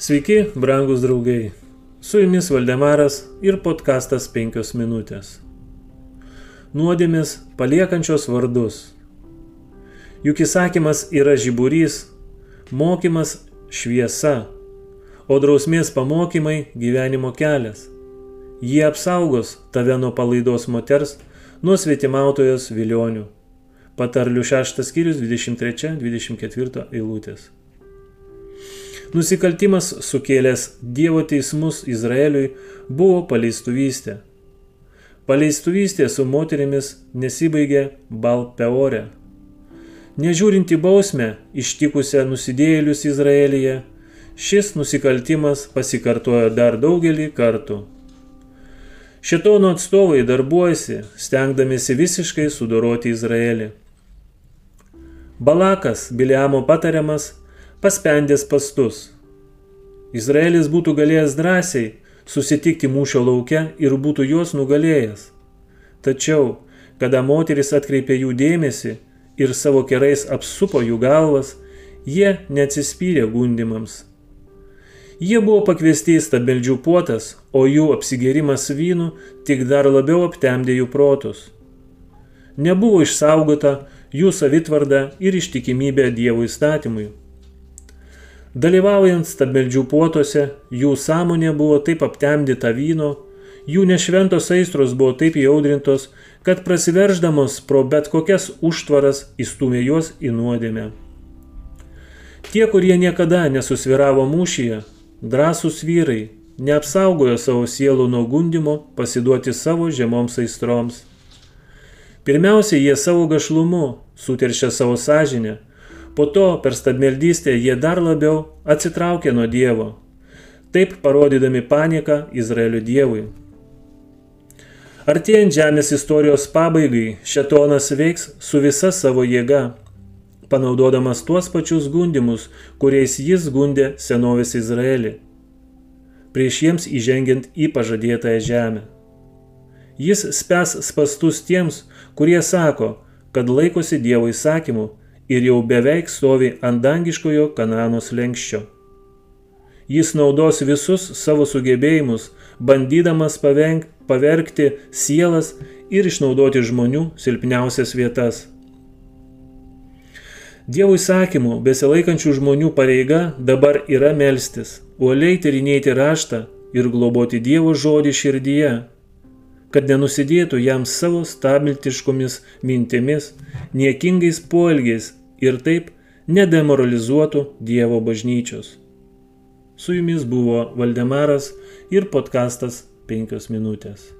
Sveiki, brangus draugai. Su jumis Valdemaras ir podkastas 5 minutės. Nuodėmis paliekančios vardus. Juk įsakymas yra žiburys, mokymas šviesa, o drausmės pamokymai gyvenimo kelias. Jie apsaugos tave nuo palaidos moters, nuo svetimautojos vilionių. Patarlių 6 skyrius 23-24 eilutės. Nusikaltimas sukėlęs Dievo teismus Izraeliui buvo paleistuvystė. Paleistuvystė su moterimis nesibaigė Balpeore. Nežiūrinti bausmę ištikusią nusidėjėlius Izraelyje, šis nusikaltimas pasikartojo dar daugelį kartų. Šetono atstovai darbuojasi, stengdamėsi visiškai sudoroti Izraelį. Balakas, Biliamo patariamas, paspendęs pastus. Izraelis būtų galėjęs drąsiai susitikti mūšio lauke ir būtų juos nugalėjęs. Tačiau, kada moteris atkreipė jų dėmesį ir savo kerais apsupo jų galvas, jie neatsispyrė gundimams. Jie buvo pakviesti į stabeldžių puotas, o jų apsigėrimas vynu tik dar labiau aptemdė jų protus. Nebuvo išsaugota jų savitvarda ir ištikimybė Dievo įstatymui. Dalyvaujant stabmeldžių puotuose, jų sąmonė buvo taip aptemdyta vyno, jų nešventos aistros buvo taip įaudrintos, kad prasiverždamos pro bet kokias užtvaras įstumė juos į nuodėmę. Tie, kurie niekada nesusviravo mūšyje, drąsūs vyrai, neapsaugojo savo sielų nuo gundimo pasiduoti savo žemoms aistroms. Pirmiausia, jie savo gašlumu suteršia savo sąžinę, Po to per stabmeldystę jie dar labiau atsitraukė nuo Dievo, taip parodydami paniką Izraelio Dievui. Artėjant žemės istorijos pabaigai, šetonas veiks su visa savo jėga, panaudodamas tuos pačius gundimus, kuriais jis gundė senovės Izraelį, prieš jiems įžengiant į pažadėtąją žemę. Jis spes spastus tiems, kurie sako, kad laikosi Dievo įsakymų ir jau beveik stovi ant dangiškojo Kananos lenkščio. Jis naudos visus savo sugebėjimus, bandydamas pavenk, pavergti sielas ir išnaudoti žmonių silpniausias vietas. Dievo įsakymų besilaikančių žmonių pareiga dabar yra melstis, uoliai tyrinėti raštą ir globoti Dievo žodį širdyje, kad nenusidėtų jam savo stabiltiškomis mintimis, niekingais poelgiais ir taip nedemoralizuotų Dievo bažnyčios. Su jumis buvo Valdemaras ir podkastas 5 minutės.